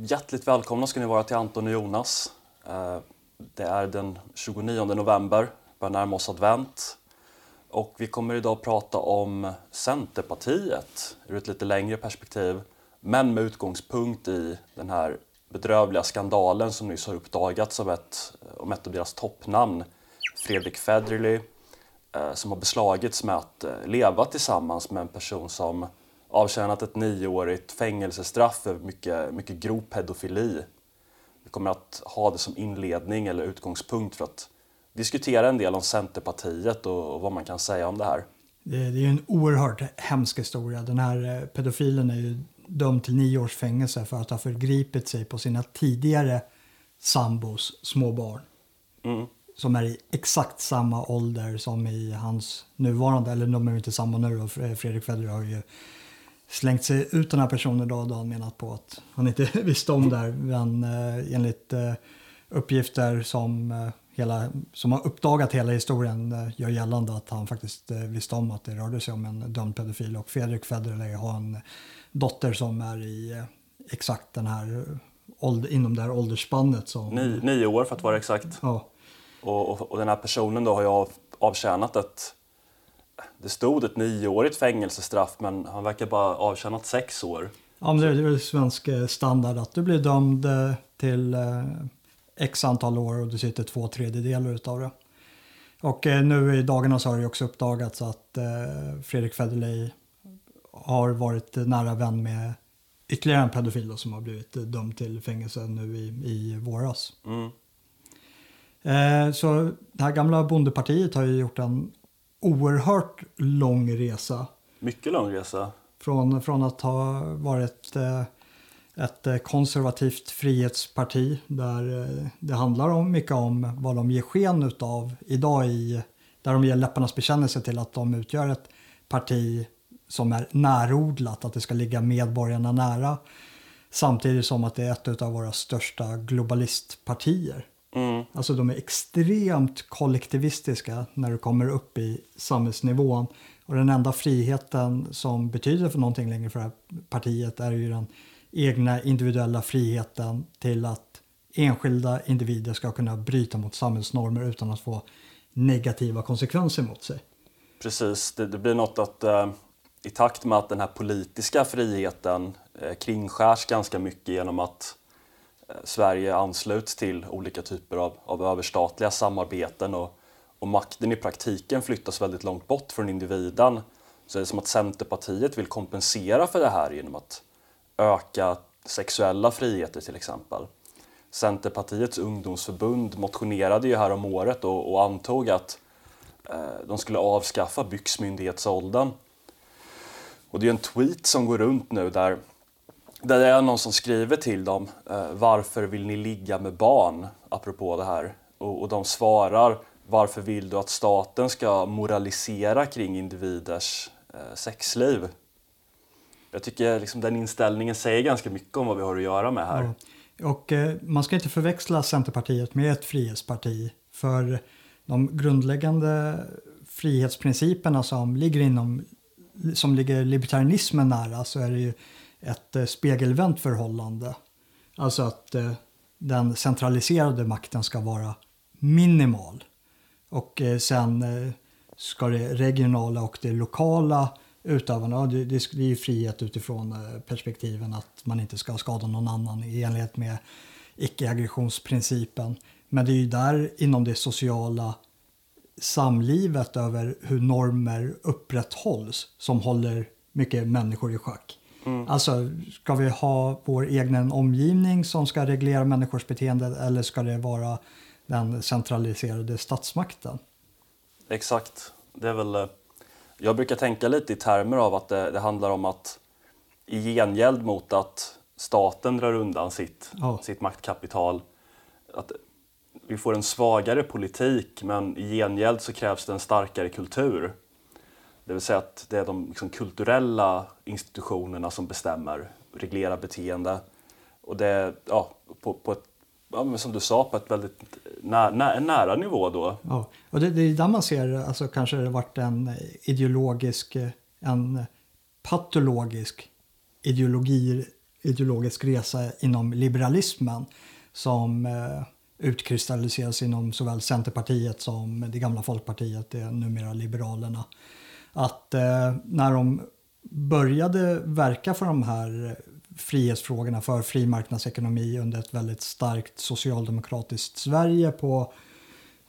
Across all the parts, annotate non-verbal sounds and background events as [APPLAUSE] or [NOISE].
Hjärtligt välkomna ska ni vara till Anton och Jonas. Eh, det är den 29 november, börjar närma oss advent. Och vi kommer idag prata om Centerpartiet ur ett lite längre perspektiv. Men med utgångspunkt i den här bedrövliga skandalen som nyss har uppdagats av ett, om ett av deras toppnamn, Fredrik Federley, eh, som har beslagits med att eh, leva tillsammans med en person som avtjänat ett nioårigt fängelsestraff för mycket, mycket grov pedofili. Vi kommer att ha det som inledning eller utgångspunkt för att diskutera en del om Centerpartiet och, och vad man kan säga om det här. Det, det är ju en oerhört hemsk historia. Den här eh, pedofilen är ju dömd till nio års fängelse för att ha förgripit sig på sina tidigare sambos små barn. Mm. Som är i exakt samma ålder som i hans nuvarande, eller de är inte samma nu då, Fredrik Federer har ju slängt sig ut den här personen idag då han menat på att han inte [LAUGHS] visste om det här. Men eh, enligt eh, uppgifter som, eh, hela, som har uppdagat hela historien eh, gör gällande att han faktiskt eh, visste om att det rörde sig om en dömd pedofil. Och Fredrik Federley har en dotter som är i eh, exakt den här ålder, inom det här åldersspannet. Som, Ni, nio år för att vara exakt. Ja. Och, och, och den här personen då har ju av, avtjänat ett det stod ett nioårigt fängelsestraff men han verkar bara ha avtjänat sex år. Ja, men det är väl svensk eh, standard att du blir dömd eh, till eh, x antal år och du sitter två tredjedelar utav det. Och nu i dagarna så har det också uppdagats att Fredrik Federley har varit nära vän med ytterligare en pedofil som har blivit dömd till fängelse nu i, i våras. Mm. Så det här gamla bondepartiet har ju gjort en oerhört lång resa. Mycket lång resa. Från, från att ha varit eh, ett eh, konservativt frihetsparti där eh, det handlar om mycket om vad de ger sken av idag i där de ger läpparnas bekännelse till att de utgör ett parti som är närodlat, att det ska ligga medborgarna nära. Samtidigt som att det är ett av våra största globalistpartier. Mm. Alltså de är extremt kollektivistiska när du kommer upp i samhällsnivån. Och den enda friheten som betyder för någonting längre för det här partiet är ju den egna individuella friheten till att enskilda individer ska kunna bryta mot samhällsnormer utan att få negativa konsekvenser mot sig. Precis, det, det blir något att eh, i takt med att den här politiska friheten eh, kringskärs ganska mycket genom att Sverige ansluts till olika typer av, av överstatliga samarbeten och, och makten i praktiken flyttas väldigt långt bort från individen så är det som att Centerpartiet vill kompensera för det här genom att öka sexuella friheter till exempel. Centerpartiets ungdomsförbund motionerade ju här om året och, och antog att eh, de skulle avskaffa byxmyndighetsåldern. Och det är en tweet som går runt nu där det är någon som skriver till dem, eh, varför vill ni ligga med barn? Apropå det här. Och, och de svarar, varför vill du att staten ska moralisera kring individers eh, sexliv? Jag tycker liksom den inställningen säger ganska mycket om vad vi har att göra med här. Ja. Och eh, man ska inte förväxla Centerpartiet med ett frihetsparti. För de grundläggande frihetsprinciperna som ligger inom som ligger libertarianismen nära så är det ju ett eh, spegelvänt förhållande. Alltså att eh, den centraliserade makten ska vara minimal. Och eh, sen ska det regionala och det lokala utövarna, det, det är ju frihet utifrån perspektiven att man inte ska skada någon annan i enlighet med icke-aggressionsprincipen. Men det är ju där inom det sociala samlivet över hur normer upprätthålls som håller mycket människor i schack. Mm. Alltså, ska vi ha vår egen omgivning som ska reglera människors beteende eller ska det vara den centraliserade statsmakten? Exakt. Det är väl, eh, jag brukar tänka lite i termer av att det, det handlar om att i gengäld mot att staten drar undan sitt, ja. sitt maktkapital, att vi får en svagare politik men i gengäld så krävs det en starkare kultur. Det vill säga att det är de liksom, kulturella institutionerna som bestämmer, reglerar beteende. Och det är ja, på, på ett, ja, men som du sa, på ett väldigt nä, nä, nära nivå då. Ja, och det, det är där man ser, alltså kanske det varit en ideologisk, en patologisk ideologi ideologisk resa inom liberalismen som eh, utkristalliseras inom såväl Centerpartiet som det gamla Folkpartiet, det är numera Liberalerna. Att eh, när de började verka för de här eh, frihetsfrågorna, för fri marknadsekonomi under ett väldigt starkt socialdemokratiskt Sverige på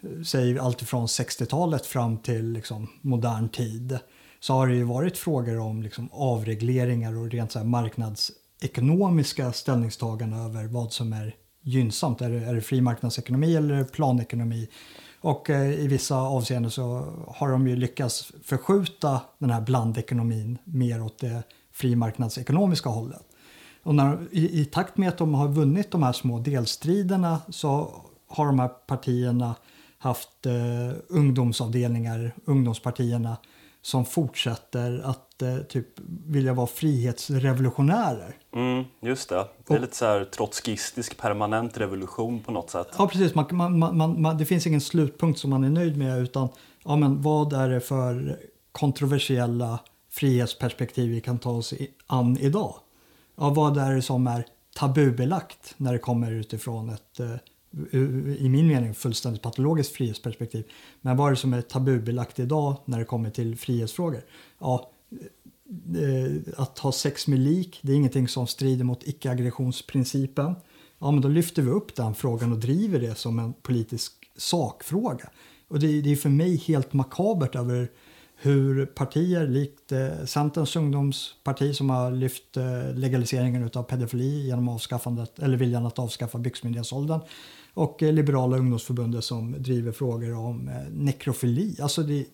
eh, säg alltifrån 60-talet fram till liksom, modern tid så har det ju varit frågor om liksom, avregleringar och rent så här, marknadsekonomiska ställningstaganden över vad som är gynnsamt. Är det, är det fri marknadsekonomi eller planekonomi? Och eh, i vissa avseenden så har de ju lyckats förskjuta den här blandekonomin mer åt det frimarknadsekonomiska hållet. Och när, i, i, takt med att de har vunnit de här små delstriderna så har de här partierna haft eh, ungdomsavdelningar, ungdomspartierna som fortsätter att eh, typ vilja vara frihetsrevolutionärer. Mm, just det. Det är och, lite så här trotskistisk permanent revolution på något sätt. Ja, precis. Man, man, man, man, det finns ingen slutpunkt som man är nöjd med utan ja, men vad är det för kontroversiella frihetsperspektiv vi kan ta oss an idag? Ja, vad är det som är tabubelagt när det kommer utifrån ett eh, i min mening fullständigt patologiskt frihetsperspektiv. Men vad är det som är tabubelagt idag när det kommer till frihetsfrågor? Ja, eh, att ha sex med lik, det är ingenting som strider mot icke-aggressionsprincipen. Ja, men då lyfter vi upp den frågan och driver det som en politisk sakfråga. Och det, det är för mig helt makabert över hur partier likt eh, Centerns ungdomsparti som har lyft eh, legaliseringen av pedofili genom avskaffandet, eller viljan att avskaffa byxmyndighetsåldern och eh, Liberala ungdomsförbundet som driver frågor om eh, nekrofili. Alltså det,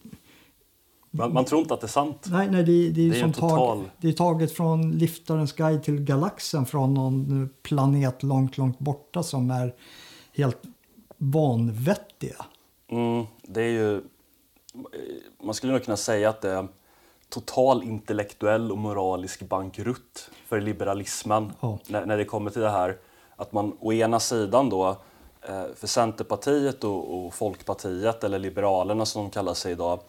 man, man, tror inte att det är sant. Nej, nej det, det är, det är som total... tag, det är taget från Liftarens guide till galaxen från någon planet långt, långt borta som är helt vanvettiga. Mm, det är ju... Man skulle nog kunna säga att det är total intellektuell och moralisk bankrutt för liberalismen ja. när, när det kommer till det här att man å ena sidan då Eh, Eh, för Centerpartiet och, och, Folkpartiet, eller Liberalerna som de kallar sig idag,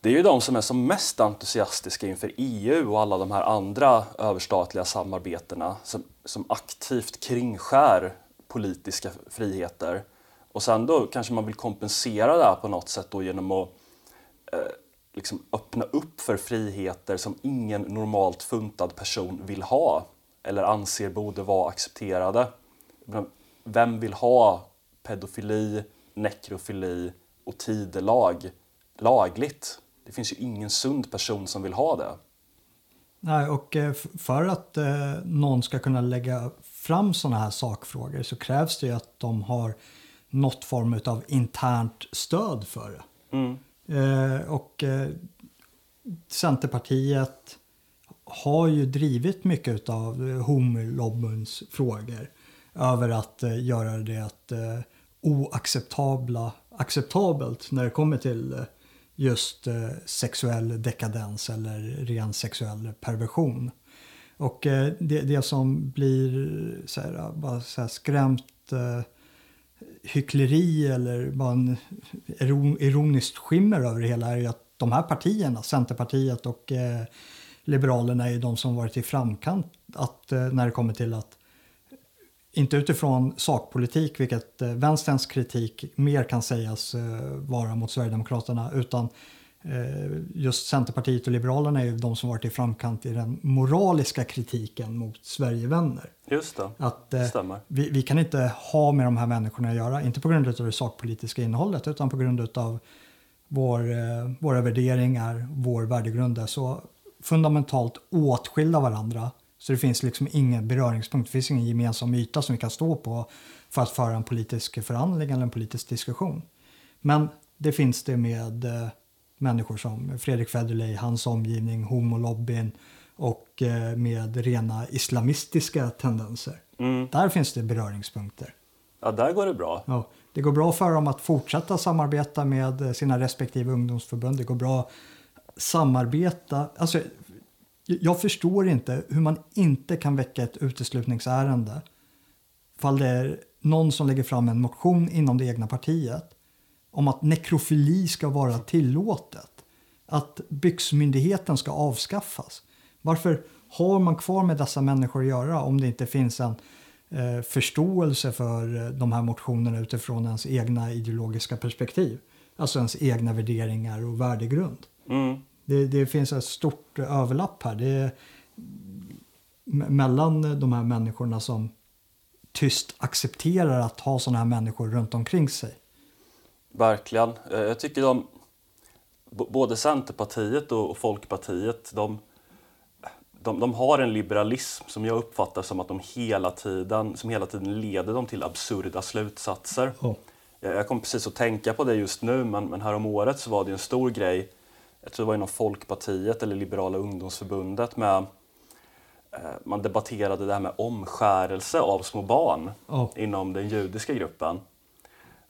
det är ju de som är som mest entusiastiska inför EU och alla de här andra överstatliga samarbetena som, som aktivt kringskär politiska friheter. Och sen då kanske man vill kompensera det här på något sätt då genom att eh, liksom öppna upp för friheter som ingen normalt funtad person vill ha eller anser borde vara accepterade vem vill ha pedofili, nekrofili och tidelag lagligt? Det finns ju ingen sund person som vill ha det. Nej, och eh, för att eh, någon ska kunna lägga fram sådana här sakfrågor så krävs det ju att de har något form av internt stöd för det. Mm. Eh, och Centerpartiet har ju drivit mycket av homolobbyns frågor över att eh, göra det eh, oacceptabla acceptabelt när det kommer till eh, just eh, sexuell dekadens eller ren sexuell perversion. Och eh, det, det som blir eh, så här, bara så här skrämt eh, hyckleri eller bara en ironiskt skimmer över det hela är ju att de här partierna, Centerpartiet och eh, Liberalerna är de som varit i framkant att, eh, när det kommer till att inte utifrån sakpolitik, vilket eh, vänsterns kritik mer kan sägas eh, vara mot Sverigedemokraterna, utan eh, just Centerpartiet och Liberalerna är ju de som varit i framkant i den moraliska kritiken mot Sverigevänner. Just det, att, stämmer. Vi, vi, kan inte ha med de här människorna att göra, inte på grund av det sakpolitiska innehållet utan på grund av vår, våra värderingar, vår värdegrund är så fundamentalt åtskilda varandra så det finns liksom ingen beröringspunkt, det finns ingen gemensam yta som vi kan stå på för att föra en politisk förhandling eller en politisk diskussion. Men det finns det med eh, människor som Fredrik Federley, hans omgivning, homolobbyn och eh, med rena islamistiska tendenser. Mm. Där finns det beröringspunkter. Ja, där går det bra. Ja, det går bra för dem att fortsätta samarbeta med sina respektive ungdomsförbund. Det går bra samarbeta. Alltså, jag förstår inte hur man inte kan väcka ett uteslutningsärende fall det är någon som lägger fram en motion inom det egna partiet om att nekrofili ska vara tillåtet. Att byxmyndigheten ska avskaffas. Varför har man kvar med dessa människor att göra om det inte finns en eh, förståelse för eh, de här motionerna utifrån ens egna ideologiska perspektiv? Alltså ens egna värderingar och värdegrund. Mm. Det, det finns ett stort överlapp här. Det mellan de här människorna som tyst accepterar att ha sådana här människor runt omkring sig. Verkligen. Eh, jag tycker de, både Centerpartiet och Folkpartiet, de, de, de, har en liberalism som jag uppfattar som att de hela tiden, som hela tiden leder dem till absurda slutsatser. Oh. Jag, jag kom precis att tänka på det just nu, men, men här om året så var det en stor grej, jag tror det var inom Folkpartiet eller Liberala ungdomsförbundet med eh, man debatterade det här med omskärelse av små barn oh. inom den judiska gruppen.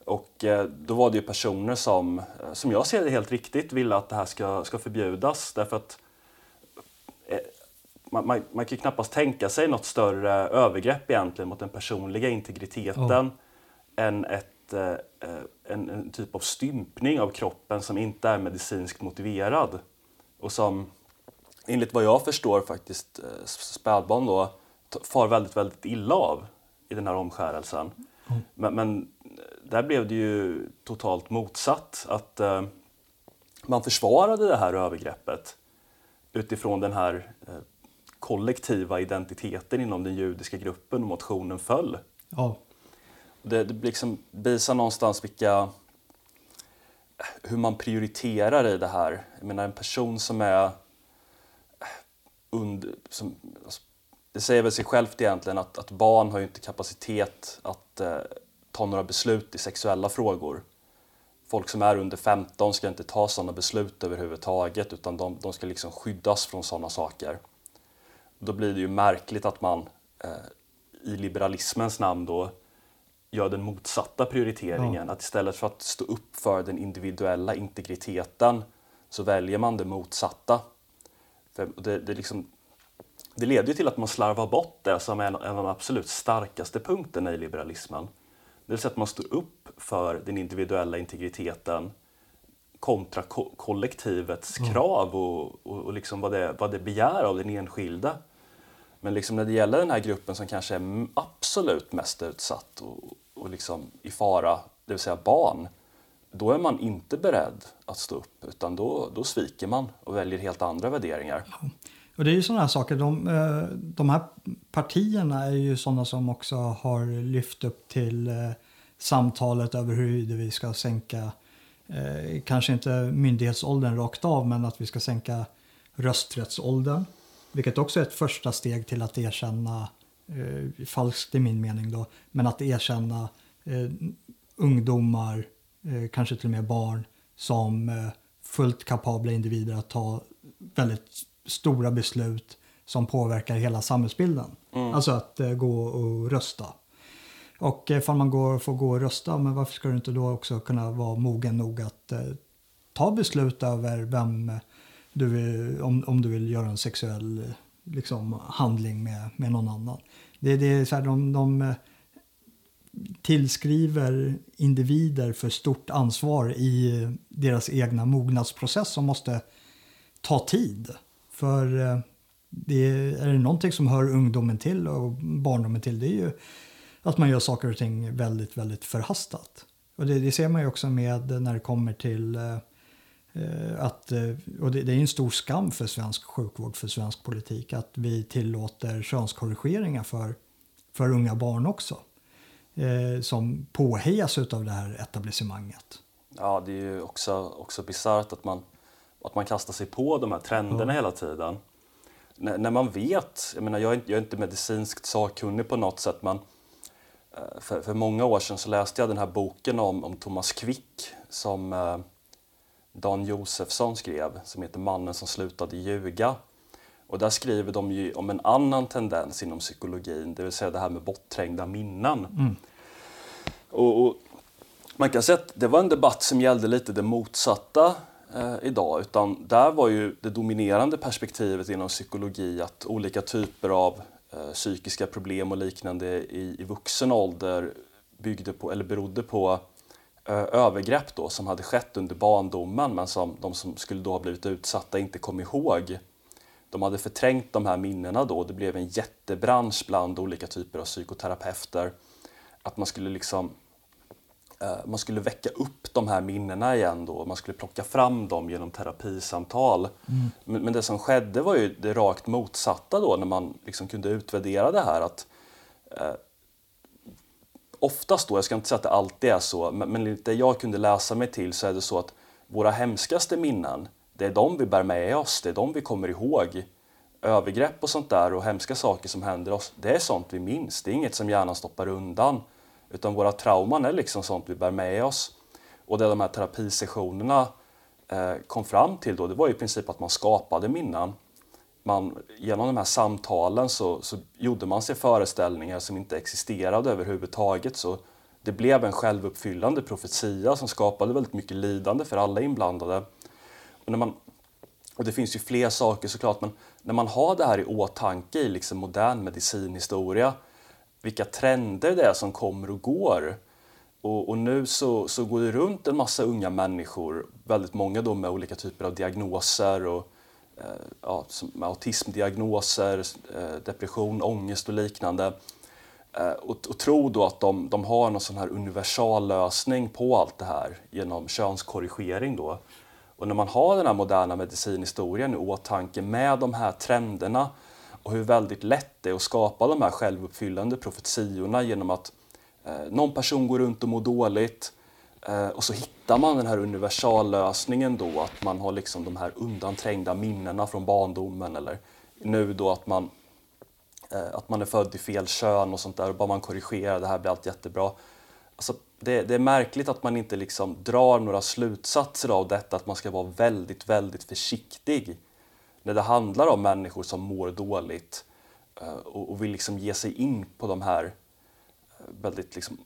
Och eh, då var det ju personer som, eh, som jag ser det helt riktigt, ville att det här ska, ska förbjudas. Därför att man, man, man kan ju knappast tänka sig något större övergrepp egentligen mot den personliga integriteten oh. än ett, en, en, typ av stympning av kroppen som inte är medicinskt motiverad. Och som enligt vad jag förstår faktiskt spädbarn då far väldigt, väldigt illa av i den här omskärelsen. Mm. Men, men, där blev det ju totalt motsatt. Att eh, man försvarade det här övergreppet utifrån den här eh, kollektiva identiteten inom den judiska gruppen och motionen föll. Ja. Det, det liksom visar någonstans vilka, hur man prioriterar i det här. Jag menar en person som är under, som, alltså, det säger väl sig självt egentligen att, att barn har ju inte kapacitet att eh, ta några beslut i sexuella frågor. Folk som är under 15 ska inte ta sådana beslut överhuvudtaget utan de, de ska liksom skyddas från sådana saker. Då blir det ju märkligt att man eh, i liberalismens namn då gör den motsatta prioriteringen. Ja. Att istället för att stå upp för den individuella integriteten så väljer man det motsatta. Det, det, liksom, det leder ju till att man slarvar bort det som är en, en av de absolut starkaste punkterna i liberalismen. Det vill säga att man står upp för den individuella integriteten kontra ko kollektivets mm. krav och, och, och liksom vad, det, vad det begär av den enskilde. Men liksom när det gäller den här gruppen som kanske är absolut mest utsatt och, och liksom i fara, det vill säga barn, då är man inte beredd att stå upp utan då, då sviker man och väljer helt andra värderingar. Och det är ju sådana här saker, de, eh, de här partierna är ju sådana som också har lyft upp till eh, samtalet över hur vi ska sänka, eh, kanske inte myndighetsåldern rakt av, men att vi ska sänka rösträttsåldern. Vilket också är ett första steg till att erkänna, eh, falskt i min mening då, men att erkänna eh, ungdomar, eh, kanske till och med barn, som eh, fullt kapabla individer att ta väldigt stora beslut som påverkar hela samhällsbilden. Mm. Alltså att eh, gå och rösta. Och ifall man går, får gå och rösta, men varför ska du inte då också kunna vara mogen nog att eh, ta beslut över vem du vill, om, om du vill göra en sexuell liksom, handling med, med någon annan. Det, det är så här, de, de eh, tillskriver individer för stort ansvar i eh, deras egna mognadsprocess som måste ta tid. För eh, det är, är det någonting som hör ungdomen till och barndomen till det är ju att man gör saker och ting väldigt, väldigt förhastat. Och det, det ser man ju också med när det kommer till eh, att, eh, och det, är en stor skam för svensk sjukvård, för svensk politik, att vi tillåter könskorrigeringar för, för unga barn också. Eh, som påhejas av det här etablissemanget. Ja, det är ju också, också bisarrt att man, att man kastar sig på de här trenderna ja. hela tiden. N när man vet, jag menar jag är, jag är inte medicinskt sakkunnig på något sätt, men Eh, för, för många år sedan så läste jag den här boken om, om Thomas Quick som eh, Dan Josefsson skrev, som heter Mannen som slutade ljuga. Och där skriver de ju om en annan tendens inom psykologin, det vill säga det här med bortträngda minnen. Mm. Och, och, man kan säga att det var en debatt som gällde lite det motsatta eh, idag, utan där var ju det dominerande perspektivet inom psykologi att olika typer av Eh, psykiska problem och liknande i, i vuxen ålder byggde på, eller berodde på övergrepp då, som hade skett under barndomen men som de som skulle då ha blivit utsatta inte kom ihåg. de hade förträngt de här minnena då. Det blev en jättebransch bland olika typer av psykoterapeuter. Att man skulle liksom eh, man skulle väcka upp de här minnena igen då. Man skulle plocka fram dem genom terapisamtal. Mm. Men, men, det som skedde var ju det rakt motsatta då när man liksom kunde utvärdera det här. att eh, Oftast då, jag ska inte säga att det alltid är så, men, men det jag kunde läsa mig till så är det så att våra hemskaste minnen det är de vi bär med oss, det är de vi kommer ihåg. Övergrepp och sånt där och hemska saker som händer oss, det är sånt vi minns. Det är inget som hjärnan stoppar undan. Utan våra trauman är liksom sånt vi bär med oss. Och det de här terapisessionerna eh, kom fram till då, det var i princip att man skapade minnen. Man, genom de här samtalen så, så gjorde man sig föreställningar som inte existerade överhuvudtaget. Så det blev en självuppfyllande profetia som skapade väldigt mycket lidande för alla inblandade. Och, när man, och det finns ju fler saker såklart, men när man har det här i åtanke i liksom modern medicinhistoria, vilka trender det är som kommer och går. Och, och, nu så, så går det runt en massa unga människor, väldigt många då med olika typer av diagnoser och Eh, ja, som autismdiagnoser, eh, depression, ångest och liknande. Eh, och, och tro då att de, de har någon sån här universallösning på allt det här genom könskorrigering då. Och när man har den här moderna medicinhistorien i åtanke med de här trenderna och hur väldigt lätt det är att skapa de här självuppfyllande profetiorna genom att eh, någon person går runt och mår dåligt Eh, och så hittar man den här universallösningen då att man har liksom de här undanträngda minnena från barndomen eller nu då att man, eh, att man är född i fel kön och sånt där och bara man korrigerar det här blir allt jättebra. Alltså, det, det, är märkligt att man inte liksom drar några slutsatser av detta, att man ska vara väldigt, väldigt försiktig när det handlar om människor som mår dåligt eh, och, och vill liksom ge sig in på de här väldigt liksom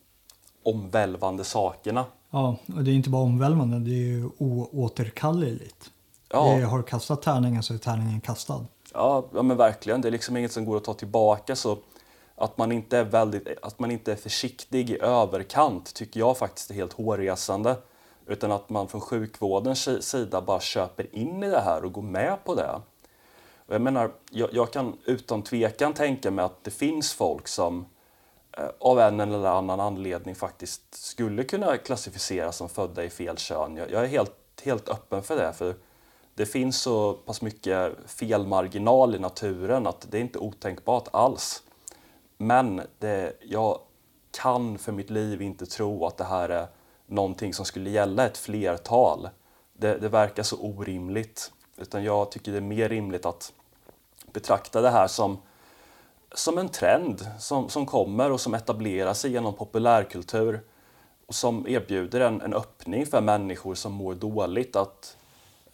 omvälvande sakerna. Ja, och det är inte bara omvälvande, det är ju oåterkalleligt. Ja. Det har du kastat tärningen så är tärningen kastad. Ja, ja, men verkligen. Det är liksom inget som går att ta tillbaka. Så att man inte är, väldigt, att man inte är försiktig i överkant tycker jag faktiskt är helt hårresande. Utan att man från sjukvårdens sida bara köper in i det här och går med på det. Och jag menar, jag, jag kan utan tvekan tänka mig att det finns folk som Eh, av en eller annan anledning faktiskt skulle kunna klassificeras som födda i fel kön. Jag, jag är helt, helt öppen för det. För det finns så pass mycket felmarginal i naturen att det är inte otänkbart alls. Men det, jag kan för mitt liv inte tro att det här är någonting som skulle gälla ett flertal. Det, det verkar så orimligt. Utan jag tycker det är mer rimligt att betrakta det här som, som en trend som, som kommer och som etablerar sig genom populärkultur och som erbjuder en, en öppning för människor som mår dåligt att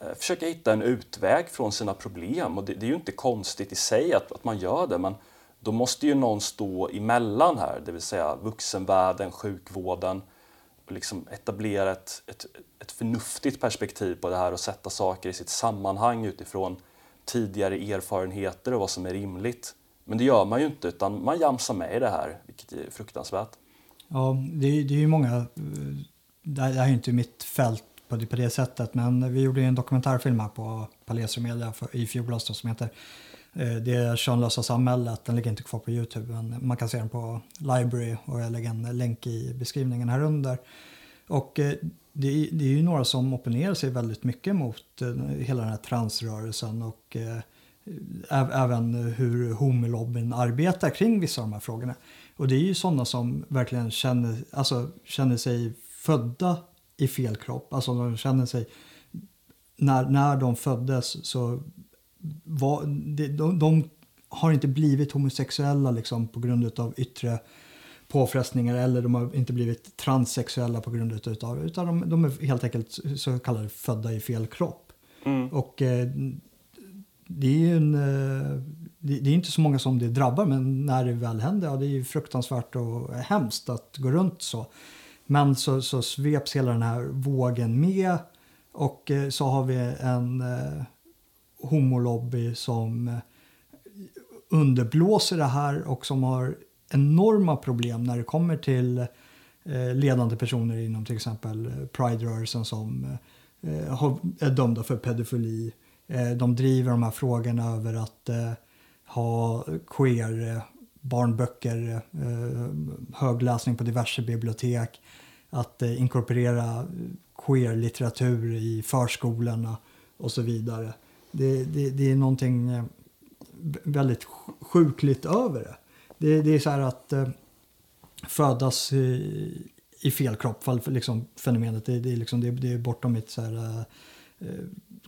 eh, försöka hitta en utväg från sina problem. Och det, det är ju inte konstigt i sig att, att man gör det, men då måste ju någon stå emellan här, det vill säga vuxenvärlden, sjukvården och liksom etablera ett, ett, ett förnuftigt perspektiv på det här och sätta saker i sitt sammanhang utifrån tidigare erfarenheter och vad som är rimligt. Men det gör man ju inte, utan man jamsar med i det här, vilket är fruktansvärt. Ja, det är, det är ju många... Eh, det här är ju inte mitt fält på det, på det sättet, men vi gjorde en dokumentärfilm här på Palesio Media för, i fjol som heter eh, det könlösa samhället, den ligger inte kvar på Youtube men man kan se den på Library och jag lägger en länk i beskrivningen här under. Och eh, det, det är ju några som opponerar sig väldigt mycket mot hela den här transrörelsen och även hur homolobbyn arbetar kring vissa av de här frågorna. Och det är ju sådana som verkligen känner, alltså, känner sig födda i fel kropp. Alltså de känner sig, när, när de föddes så var, de, de, har inte blivit homosexuella liksom på grund av yttre påfrestningar eller de har inte blivit transsexuella på grund utav utan de, de är helt enkelt så kallade födda i fel kropp. Mm. Och eh, det är ju en, eh, det, är inte så många som det drabbar men när det väl händer, ja det är ju fruktansvärt och hemskt att gå runt så. Men så, så sveps hela den här vågen med och eh, så har vi en eh, homolobby som eh, underblåser det här och som har enorma problem när det kommer till eh, ledande personer inom till exempel Pride-rörelsen som eh, är dömda för pedofili Eh, Eh, de driver de här frågorna över att eh, ha queer eh, barnböcker, högläsning på diverse bibliotek, att inkorporera queer-litteratur i förskolorna och så vidare. Det, det, det är någonting väldigt sjukligt över det. Det, det är så här att eh, födas i, i fel kropp, liksom fenomenet. Det, det, är liksom, det, det är bortom mitt så här, eh,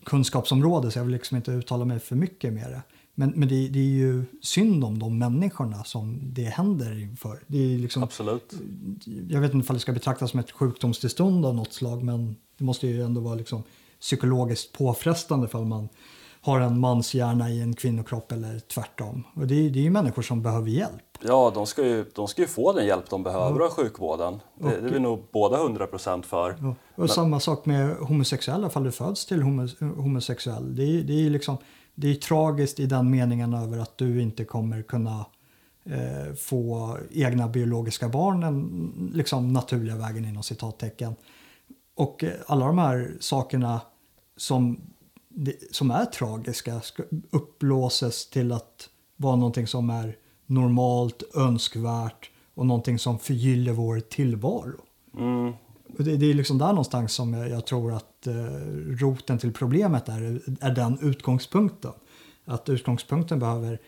kunskapsområde så jag vill liksom inte uttala mig för mycket med det. Men, men det, det, är ju synd om de människorna som det händer inför. Det är liksom, Absolut. Jag vet inte om det ska betraktas som ett sjukdomstillstånd av något slag men det måste ju ändå vara liksom psykologiskt påfrestande för man har en manshjärna i en kvinnokropp eller tvärtom. Och det är, det är ju människor som behöver hjälp. Ja, de ska ju, de ska ju få den hjälp de behöver av sjukvården. Det, det är vi nog båda 100% för. Ja. Och Men... samma sak med homosexuella, fall du föds till homosexuell. Det är, det är liksom det är tragiskt i den meningen över att du inte kommer kunna eh, få egna biologiska barn den liksom naturliga vägen inom citattecken. Och eh, alla de här sakerna som, som är tragiska upplåses till att vara någonting som är normalt, önskvärt och någonting som förgyller vår tillvaro. Mm. Det, det, är liksom där någonstans som jag, jag tror att eh, roten till problemet är, är den utgångspunkten. Att utgångspunkten behöver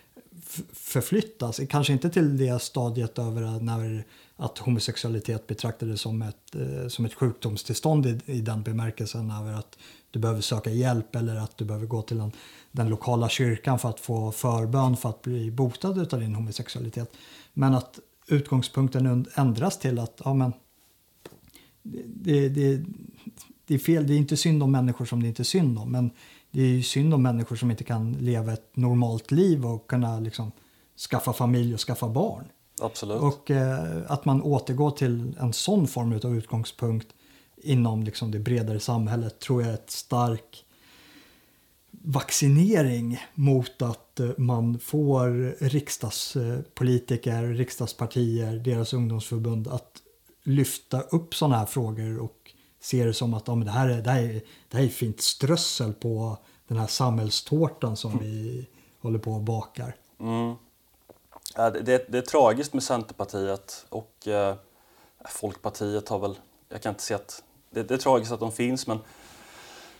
förflyttas, kanske inte till det stadiet över när att homosexualitet betraktades som ett, eh, som ett sjukdomstillstånd i, i den bemärkelsen över att du behöver söka hjälp eller att du behöver gå till en, den lokala kyrkan för att få förbön för att bli botad av din homosexualitet. Men att utgångspunkten ändras till att ja, men, det, det, det är fel, det är inte synd om människor som det inte är synd om. Men det är synd om människor som inte kan leva ett normalt liv och kunna liksom, skaffa familj och skaffa barn. Absolut. Och eh, att man återgår till en sån form av utgångspunkt inom liksom, det bredare samhället tror jag är ett stark vaccinering mot att eh, man får riksdagspolitiker, riksdagspartier, deras ungdomsförbund att lyfta upp sådana här frågor och se det som att ja, men det, här är, det, här är, det här är fint strössel på den här samhällstårtan som mm. vi håller på och bakar. Mm. Ja, det, det, det, är tragiskt med Centerpartiet och eh, Folkpartiet har väl, jag kan inte se att, det, det är tragiskt att de finns men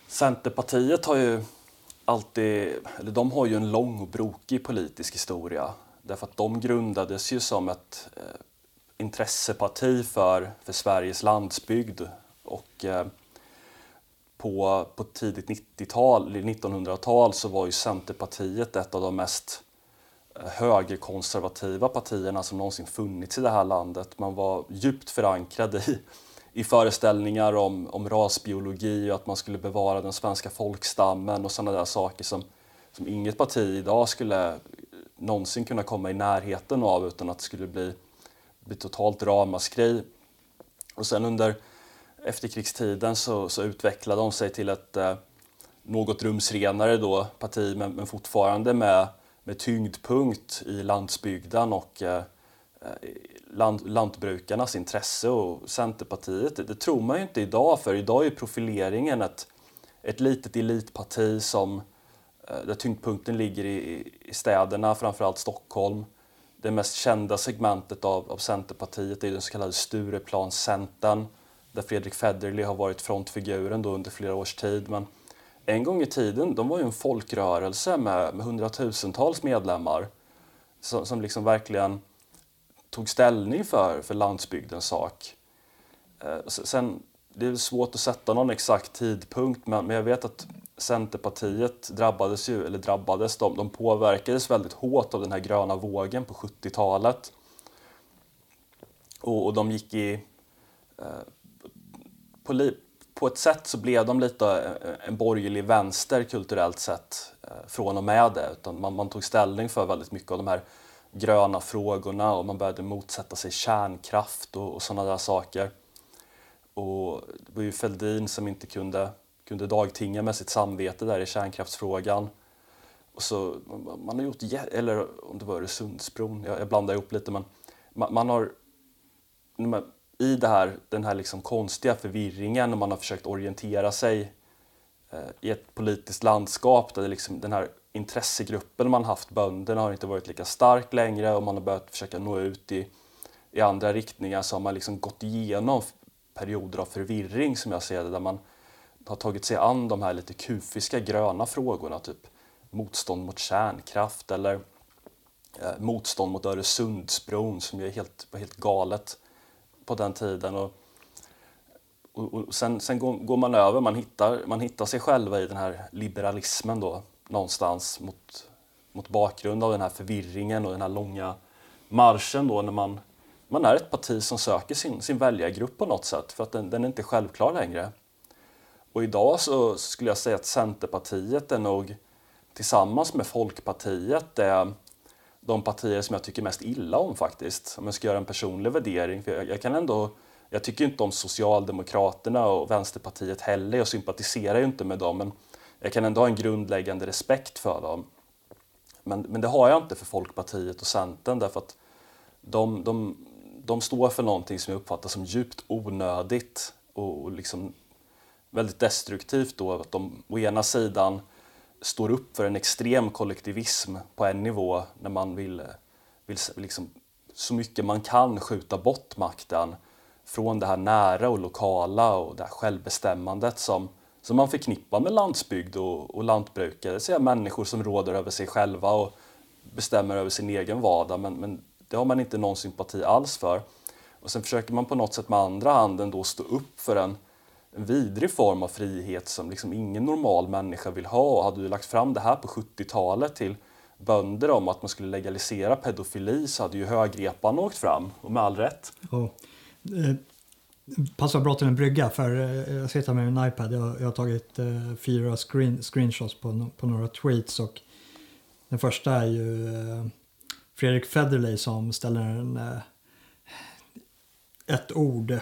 Centerpartiet har ju alltid, eller de har ju en lång och brokig politisk historia. Därför att de grundades ju som ett eh, intresseparti för, för Sveriges landsbygd. Och eh, på, på tidigt 90-tal, 1900-tal så var ju Centerpartiet ett av de mest eh, högerkonservativa partierna som någonsin funnits i det här landet. Man var djupt förankrad i, i föreställningar om, om rasbiologi och att man skulle bevara den svenska folkstammen och sådana där saker som, som inget parti idag skulle någonsin kunna komma i närheten av utan att det skulle bli, bli totalt ramaskri. Och sen under efterkrigstiden så, så utvecklade de sig till ett eh, något rumsrenare då, parti men, men fortfarande med, med tyngdpunkt i landsbygden och eh, land, lantbrukarnas intresse och Centerpartiet, det, det, tror man ju inte idag för idag är profileringen ett, ett litet elitparti som eh, där tyngdpunkten ligger i, i städerna, framförallt Stockholm. Det mest kända segmentet av, av Centerpartiet är den så kallade Stureplanscentern där Fredrik Federley har varit frontfiguren då under flera års tid. Men en gång i tiden, de var ju en folkrörelse med, med hundratusentals medlemmar som, som liksom verkligen tog ställning för, för landsbygdens sak. Eh, sen, det är svårt att sätta någon exakt tidpunkt men, jag vet att Centerpartiet drabbades ju, eller drabbades, de, de påverkades väldigt hårt av den här gröna vågen på 70-talet. Och, och, de gick i eh, på, på ett sätt så blev de lite eh, en borgerlig vänster kulturellt sett eh, från och med det. Utan man, man tog ställning för väldigt mycket av de här gröna frågorna och man började motsätta sig kärnkraft och, och sådana där saker. Och det var ju Fälldin som inte kunde, kunde dagtinga med sitt samvete där i kärnkraftsfrågan. Och så, man har gjort, eller om det var Öresundsbron, jag, jag blandar ihop lite men man, man har i det här, den här liksom konstiga förvirringen och man har försökt orientera sig eh, i ett politiskt landskap där det liksom, den här intressegruppen man haft, bönderna, har inte varit lika stark längre och man har börjat försöka nå ut i, i andra riktningar så har man liksom gått igenom perioder av förvirring som jag ser det, där man har tagit sig an de här lite kufiska gröna frågorna, typ motstånd mot kärnkraft eller eh, motstånd mot Öresundsbron som ju helt, var helt galet på den tiden. Och, och, och sen, sen går, går, man över, man hittar, man hittar sig själva i den här liberalismen då någonstans mot, mot bakgrund av den här förvirringen och den här långa marschen då när man, man är ett parti som söker sin, sin väljargrupp på något sätt för att den, den är inte självklar längre. Och idag så skulle jag säga att Centerpartiet är nog tillsammans med Folkpartiet är de partier som jag tycker mest illa om faktiskt. Om jag ska göra en personlig värdering. För jag, jag kan ändå, jag tycker inte om Socialdemokraterna och Vänsterpartiet heller. Jag sympatiserar ju inte med dem. Men jag kan ändå ha en grundläggande respekt för dem. Men, men det har jag inte för Folkpartiet och Centern därför att de, de, de står för någonting som jag uppfattar som djupt onödigt och, och liksom väldigt destruktivt då att de å ena sidan står upp för en extrem kollektivism på en nivå när man vill, vill liksom, så mycket man kan skjuta bort makten från det här nära och lokala och det här självbestämmandet som, som man förknippar med landsbygd och, och lantbrukare. Det vill människor som råder över sig själva och bestämmer över sin egen vardag men, men det har man inte någon sympati alls för. Och sen försöker man på något sätt med andra handen då stå upp för en en vidrig form av frihet som liksom ingen normal människa vill ha. Och hade du lagt fram det här på 70-talet till bönder om att man skulle legalisera pedofili så hade ju högrepan åkt fram, och med all rätt. Ja. Eh, Passar bra till en brygga för eh, jag sitter med min iPad. Jag, jag har tagit eh, fyra screen, screenshots på, på några tweets och den första är ju eh, Fredrik Federley som ställer en, eh, ett ord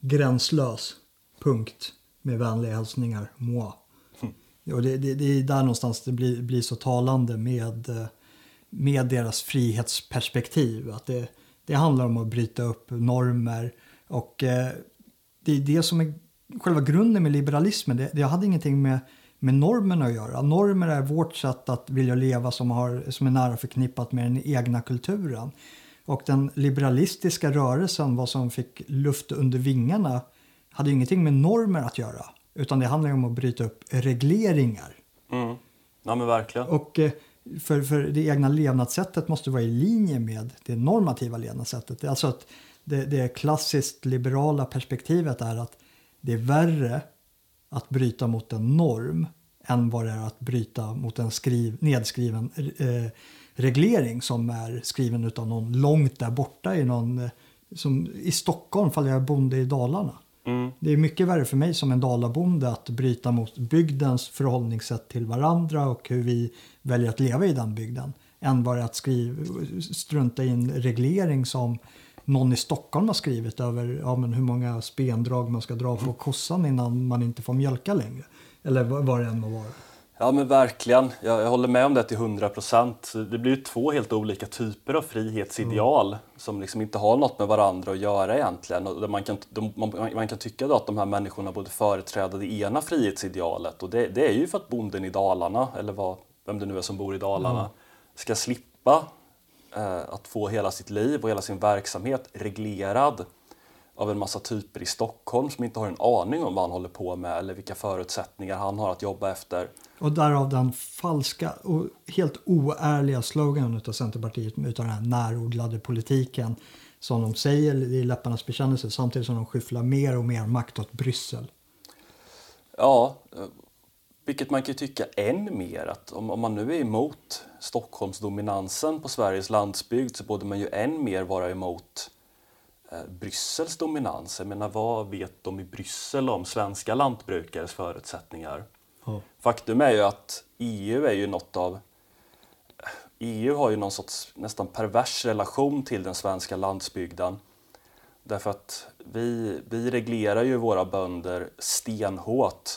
gränslös punkt med vänliga hälsningar, moi. Mm. Och det, det, det, är där någonstans det blir, blir så talande med, eh, med deras frihetsperspektiv. Att det, det handlar om att bryta upp normer och eh, det är det som är själva grunden med liberalismen. Det, det hade ingenting med, med normerna att göra. Normer är vårt sätt att vilja leva som, har, som är nära förknippat med den egna kulturen. Och den liberalistiska rörelsen, vad som fick luft under vingarna hade ingenting med normer att göra. Utan det handlar om att bryta upp regleringar. Mm. Ja men verkligen. Och eh, för, för det egna levnadssättet måste vara i linje med det normativa levnadssättet. Alltså att det, det klassiskt liberala perspektivet är att det är värre att bryta mot en norm än vad det är att bryta mot en skriv, nedskriven eh, reglering som är skriven av någon långt där borta i någon, eh, som i Stockholm fall jag är bonde i Dalarna. Mm. Det är mycket värre för mig som en dalabonde att bryta mot bygdens förhållningssätt till varandra och hur vi väljer att leva i den bygden än bara att skriva, strunta i en reglering som någon i Stockholm har skrivit över ja, men hur många spendrag man ska dra på kossan innan man inte får mjölka längre. Eller vad det än må vara. Ja men verkligen, jag, jag, håller med om det till 100 procent. Det blir ju två helt olika typer av frihetsideal mm. som liksom inte har något med varandra att göra egentligen. Och man, kan, de, man, man, kan tycka då att de här människorna borde företräda det ena frihetsidealet och det, det, är ju för att bonden i Dalarna, eller vad, vem det nu är som bor i Dalarna, mm. ska slippa att få hela sitt liv och hela sin verksamhet reglerad av en massa typer i Stockholm som inte har en aning om vad han håller på med eller vilka förutsättningar han har att jobba efter. Och därav den falska och helt oärliga sloganen av Centerpartiet utav den här närodlade politiken som de säger i läpparnas bekännelse samtidigt som de skyfflar mer och mer makt åt Bryssel. Ja, vilket man kan tycka än mer att om, om man nu är emot Stockholmsdominansen på Sveriges landsbygd så borde man ju än mer vara emot eh, Bryssels dominans. Jag menar, vad vet de i Bryssel om svenska lantbrukares förutsättningar? Faktum är ju att EU är ju något av EU har ju någon sorts nästan pervers relation till den svenska landsbygden. Därför att vi, vi reglerar ju våra bönder stenhårt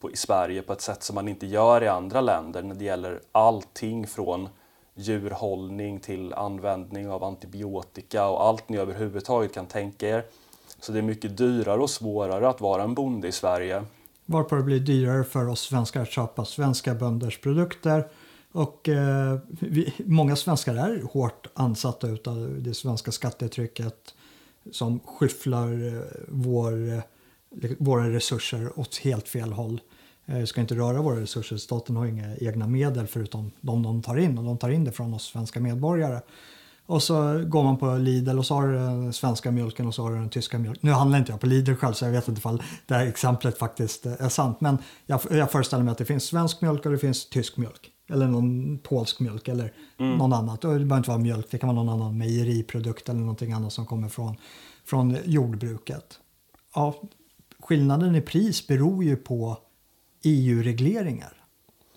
på, i Sverige på ett sätt som man inte gör i andra länder när det gäller allting från djurhållning till användning av antibiotika och allt ni överhuvudtaget kan tänka er. Så det är mycket dyrare och svårare att vara en bonde i Sverige Varpå det blir dyrare för oss svenskar att köpa svenska bönders produkter. Och eh, vi, många svenskar är hårt ansatta av det svenska skattetrycket som skyfflar eh, vår, eh, våra resurser åt helt fel håll. Eh, ska inte röra våra resurser. Staten har inga egna medel förutom de de tar in och de tar in det från oss svenska medborgare. Och så går man på Lidl och så har du den svenska mjölken och så har du den tyska mjölken. Nu handlar inte jag på Lidl själv så jag vet inte ifall det här exemplet faktiskt är sant. Men jag, jag föreställer mig att det finns svensk mjölk och det finns tysk mjölk. Eller någon polsk mjölk eller mm. någon annat. Och det behöver inte vara mjölk, det kan vara någon annan mejeriprodukt eller någonting annat som kommer från, från jordbruket. Ja, skillnaden i pris beror ju på EU-regleringar.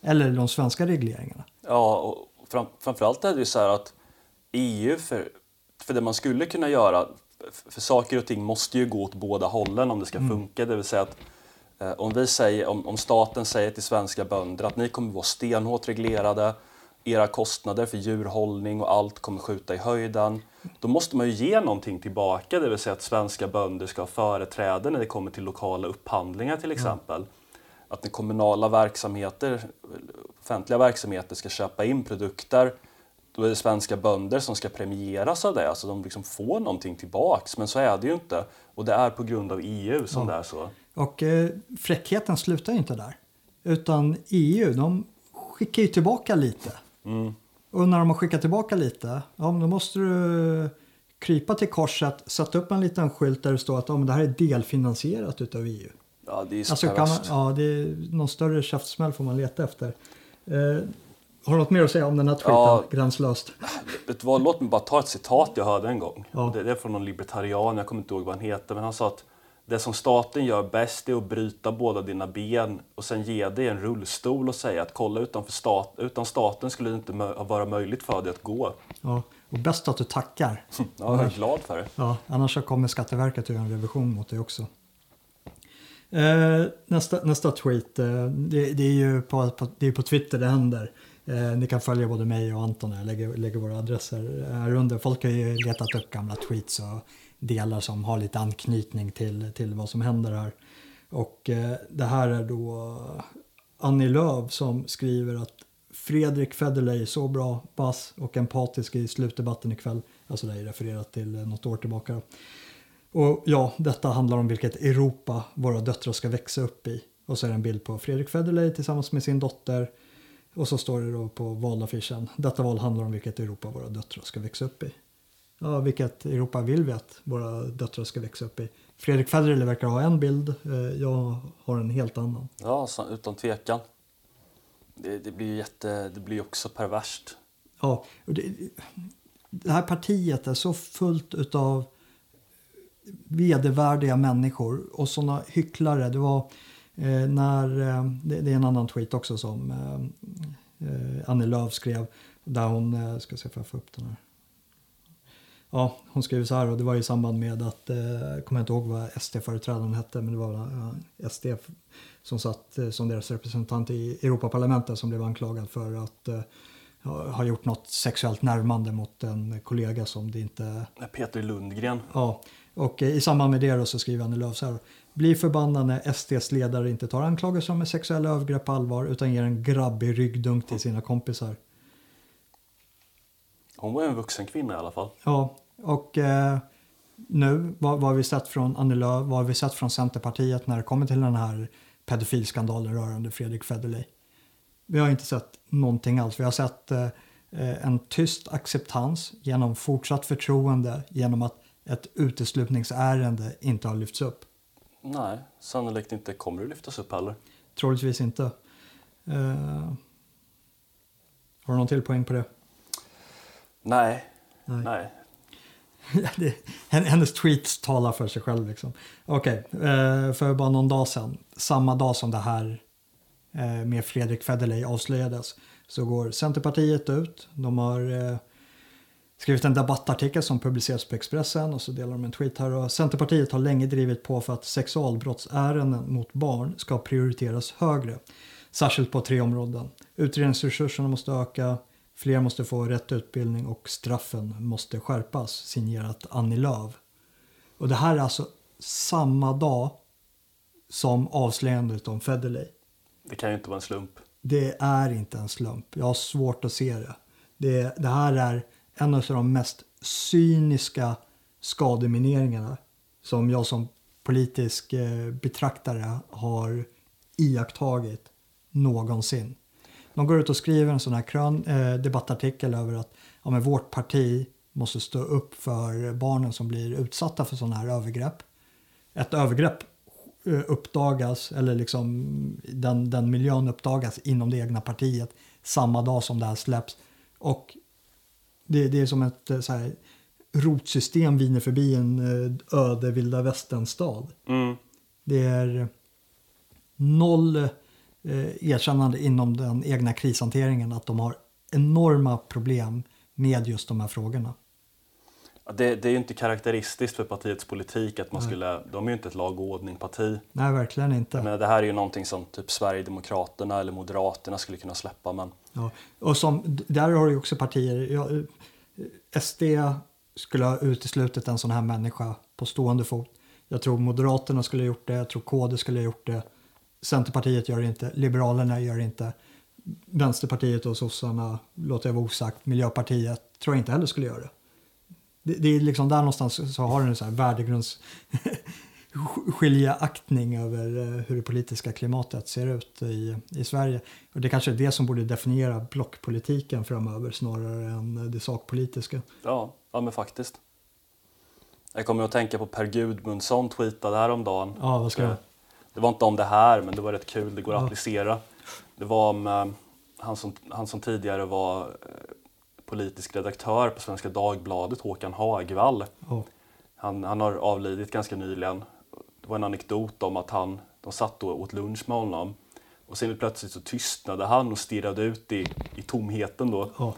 Eller de svenska regleringarna. Ja, och fram, framförallt är det ju så här att EU, för, för det man skulle kunna göra, för saker och ting måste ju gå åt båda hållen om det ska mm. funka. Det vill säga att eh, om, vi säger, om, om staten säger till svenska bönder att ni kommer vara stenhårt reglerade, era kostnader för djurhållning och allt kommer skjuta i höjden. Då måste man ju ge någonting tillbaka, det vill säga att svenska bönder ska ha företräde när det kommer till lokala upphandlingar till exempel. Mm att när kommunala verksamheter, offentliga verksamheter ska köpa in produkter då är det svenska bönder som ska premieras av det, alltså de liksom får någonting tillbaks. Men så är det ju inte och det är på grund av EU som ja. det är så. Och eh, fräckheten slutar inte där. Utan EU, de skickar ju tillbaka lite. Mm. Och när de har skickat tillbaka lite, ja, då måste du krypa till korset, sätta upp en liten skylt där det står att ja, det här är delfinansierat utav EU. Ja, det är så alltså, kan man, ja, det är någon större käftsmäll får man leta efter. Eh, har du något mer att säga om den här tweeten? Ja, Gränslöst. Vet vad, låt mig bara ta ett citat jag hörde en gång. Ja. Det, det är från någon libertarian, jag kommer inte ihåg vad han heter, men han sa att det som staten gör bäst är att bryta båda dina ben och sen ge dig en rullstol och säga att kolla utanför stat, utan staten skulle det inte vara möjligt för dig att gå. Ja, och bäst att du tackar. [LAUGHS] ja, jag är glad för det. Ja, annars kommer Skatteverket att göra en revision mot dig också. Eh, nästa, nästa tweet, eh, det, det, är ju på, på, det är på Twitter det händer. Eh, ni kan följa både mig och Anton, jag lägger, lägger våra adresser här under. Folk har ju letat upp gamla tweets och delar som har lite anknytning till, till vad som händer här. Och eh, det här är då Annie Lööf som skriver att Fredrik Federley är så bra, bass och empatisk i slutdebatten ikväll. Alltså det är refererat till eh, något år tillbaka. då. Och ja, detta handlar om vilket Europa våra döttrar ska växa upp i. Och så är det en bild på Fredrik Federley tillsammans med sin dotter. Och så står det då på valaffischen. Detta val handlar om vilket Europa våra döttrar ska växa upp i. Ja, vilket Europa vill vi att våra döttrar ska växa upp i? Fredrik Federley verkar ha en bild, eh, jag har en helt annan. Ja, utan tvekan. Det, det blir ju jätte, det blir också perverst. Ja, det, det här partiet är så fullt utav vedervärdiga människor och sådana hycklare. Det var eh, när, eh, det, det, är en annan tweet också som eh, eh Annie Lööf skrev där hon, eh, ska se om jag får upp den här. Ja, hon skrev så här och det var i samband med att, eh, jag kommer inte ihåg vad SD-företrädaren hette, men det var eh, SD som satt som deras representant i Europaparlamentet som blev anklagad för att eh, ha gjort något sexuellt närmande mot en kollega som det inte... Peter Lundgren. Ja, och i samband med det så skriver Annie Lööf så här. Blir förbannad när SDs ledare inte tar anklagelser om sexuella övergrepp på allvar utan ger en grabbig ryggdunk till sina kompisar. Hon var en vuxen kvinna i alla fall. Ja, och eh, nu, vad, vad har vi sett från Annie Lööf, vad har vi sett från Centerpartiet när det kommer till den här pedofilskandalen rörande Fredrik Federley? Vi har inte sett någonting alls. Vi har sett eh, eh en tyst acceptans genom fortsatt förtroende genom att ett uteslutningsärende inte har lyfts upp. Nej, sannolikt inte kommer det lyftas upp heller. Troligtvis inte. Uh, har du någon till poäng på det? Nej. Nej. Nej. [LAUGHS] hennes tweets talar för sig själv. Liksom. Okej, okay. eh, för bara någon dag sedan, samma dag som det här uh, med Fredrik Federley avslöjades, så går Centerpartiet ut. De har skrivit en debattartikel som publiceras på Expressen och så delar de en tweet här. Och Centerpartiet har länge drivit på för att sexualbrottsärenden mot barn ska prioriteras högre. Särskilt på tre områden. Utredningsresurserna måste öka, fler måste få rätt utbildning och straffen måste skärpas. Signerat Annie Lööf. Och det här är alltså samma dag som avslöjandet om Federley. Det kan ju inte vara en slump. Det är inte en slump. Jag har svårt att se det. Det, det här är en av de mest cyniska skademineringarna som jag som politisk eh, betraktare har iakttagit någonsin. De går ut och skriver en sån här krön, eh, debattartikel över att ja, men vårt parti måste stå upp för barnen som blir utsatta för sådana här övergrepp. Ett övergrepp eh, uppdagas, eller liksom den, den miljön uppdagas inom det egna partiet samma dag som det här släpps. Och det, det är som ett eh, så här, rotsystem viner förbi en eh, öde vilda västern-stad. Mm. Det är noll eh, erkännande inom den egna krishanteringen att de har enorma problem med just de här frågorna. Det, det är ju inte karaktäristiskt för partiets politik att man skulle, de är ju inte ett lag och ordning-parti. Nej, verkligen inte. Men det här är ju någonting som typ Sverigedemokraterna eller Moderaterna skulle kunna släppa. Men Ja. Och som, där har du ju också partier. Ja, SD skulle ha uteslutit en sån här människa på stående fot. Jag tror Moderaterna skulle ha gjort det, jag tror KD skulle ha gjort det. Centerpartiet gör det inte, Liberalerna gör det inte. Vänsterpartiet och sossarna låter jag vara osagt. Miljöpartiet tror jag inte heller skulle göra det. Det, det är liksom där någonstans så har du en sån här värdegrunds [LAUGHS] skiljeaktning över eh, hur det politiska klimatet ser ut i, i Sverige. Och det kanske är det som borde definiera blockpolitiken framöver snarare än det sakpolitiska. ja, ja men faktiskt. Jag kommer att tänka på Per Gudmundsson tweetade häromdagen. Ja, vad ska jag? Det var inte om det här, men det var rätt kul. Det går att Ja. applicera. Det var om eh, han, som, han som tidigare var eh, politisk redaktör på Svenska Dagbladet, Håkan Hagvall. Ja. Han, han har avlidit ganska nyligen. Det var en anekdot om att han, de satt då och åt lunch med honom. Och sen plötsligt så tystnade han och stirrade ut i, i tomheten då. Ja.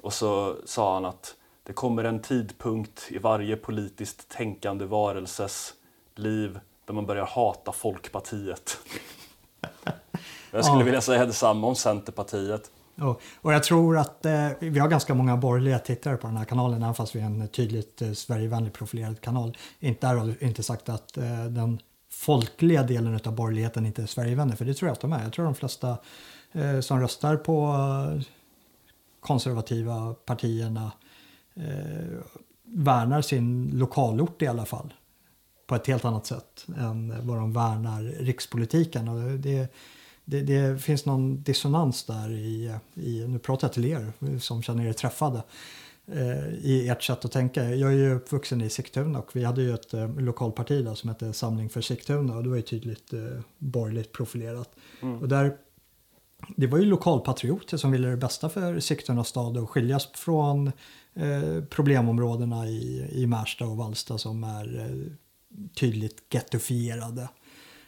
Och så sa han att det kommer en tidpunkt i varje politiskt tänkande varelses liv där man börjar hata Folkpartiet. [LAUGHS] Jag skulle Ja. vilja säga detsamma om Centerpartiet. Och, och jag tror att eh, vi har ganska många borgerliga tittare på den här kanalen, även fast vi är en tydligt eh, Sverigevänlig profilerad kanal. Inte där, inte sagt att eh, den folkliga delen av borgerligheten inte är Sverigevänner, för det tror jag att de är. Jag tror de flesta eh, som röstar på eh, konservativa partierna eh, värnar sin lokalort i alla fall. På ett helt annat sätt än vad de värnar rikspolitiken. Och det, det, det finns någon dissonans där i, i, nu pratar jag till er som känner er träffade, eh, i ert sätt att tänka. Jag är ju uppvuxen i Sigtuna och vi hade ju ett eh, lokalparti där som hette Samling för Sigtuna och det var ju tydligt eh, borgerligt profilerat. Och där, det var ju lokalpatrioter som ville det bästa för Sigtuna stad och skiljas från eh, problemområdena i, i Märsta och Vallsta som är eh, tydligt gettofierade.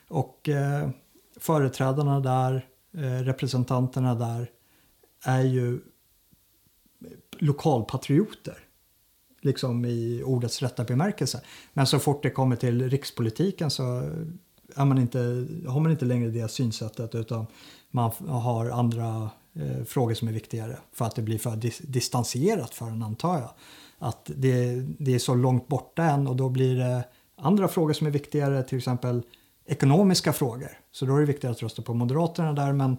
Och eh, företrädarna där, eh, representanterna där är ju lokalpatrioter. Liksom i ordets rätta bemärkelse. Men så fort det kommer till rikspolitiken så är man inte, har man inte längre det synsättet utan man har andra eh, frågor som är viktigare för att det blir för dis- distanserat för en antar jag. Att det, det är så långt borta än och då blir det andra frågor som är viktigare, till exempel ekonomiska frågor. Så då är det viktigare att rösta på Moderaterna där men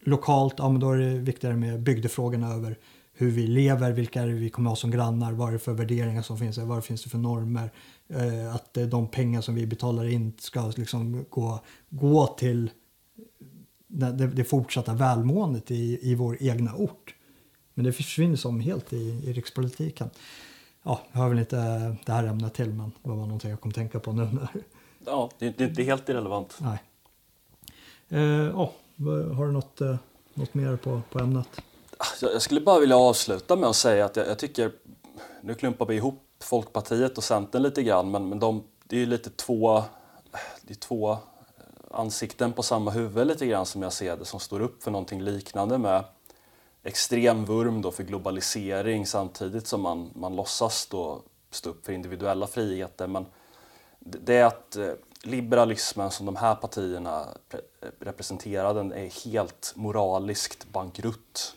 lokalt, ja men då är det viktigare med bygdefrågorna över hur vi lever, vilka vi kommer ha som grannar, vad är det för värderingar som finns, vad finns det för normer. Eh, att eh, de pengar som vi betalar in ska liksom gå, gå till det, det, det fortsatta välmåendet i, i vår egna ort. Men det försvinner som helt i, i rikspolitiken. Ja, jag har väl inte eh, det här ämnet till men det var någonting jag kom tänka på nu. När, Ja, det, det är inte helt irrelevant. nej. Eh, ja, vad- har du något, eh, något mer på, på ämnet? Jag jag skulle bara vilja avsluta med att säga att jag, jag tycker, nu klumpar vi ihop Folkpartiet och Centern lite grann, men, men de, det är ju lite två, det är två ansikten på samma huvud lite grann som jag ser det, som står upp för någonting liknande med extrem vurm då för globalisering samtidigt som man, man låtsas då stå upp för individuella friheter. Men det är att eh, liberalismen som de här partierna eh, representerar den är helt moraliskt bankrutt.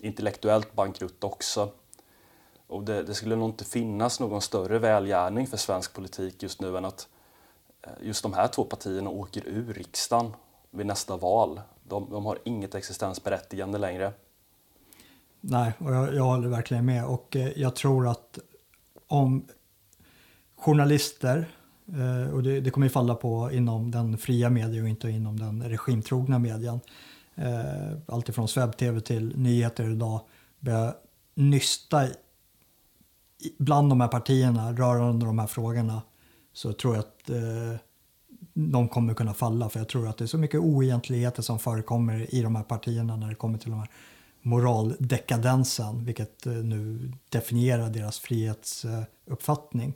Intellektuellt bankrutt också. Och det, det skulle nog inte finnas någon större välgärning för svensk politik just nu än att eh, just de här två partierna åker ur riksdagen vid nästa val. De, de har inget existensberättigande längre. Nej, och jag, jag håller verkligen med. Och eh, jag tror att om journalister, Eh, och det, det kommer ju falla på inom den fria medien och inte inom den regimtrogna medien, eh, alltifrån webb-tv till nyheter idag, börjar nysta bland de här partierna rörande de här frågorna så tror jag att eh, de kommer kunna falla. För jag tror att det är så mycket oegentligheter som förekommer i de här partierna när det kommer till de här moraldekadensen, vilket eh, nu definierar deras frihetsuppfattning. Eh,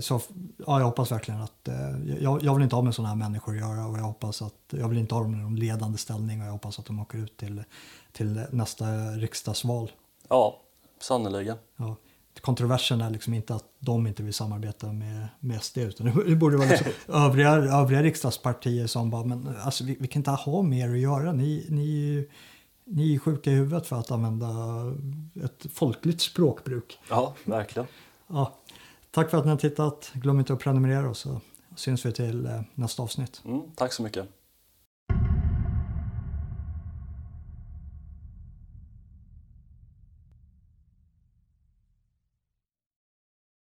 så ja, jag hoppas verkligen att, eh, jag, jag vill inte ha med sådana här människor att göra och jag hoppas att, jag vill inte ha dem i någon ledande ställning och jag hoppas att de åker ut till, till nästa riksdagsval. Ja, sannerligen. Ja kontroversen är liksom inte att de inte vill samarbeta med, med SD utan det [LAUGHS] borde vara liksom [LAUGHS] övriga, övriga riksdagspartier som bara men alltså vi, vi kan inte ha mer att göra. Ni, ni, ni är sjuka i huvudet för att använda ett folkligt språkbruk. Ja, verkligen. Ja. Tack för att ni har tittat. Glöm inte att prenumerera och så syns vi till eh, nästa avsnitt. Mm, tack så mycket.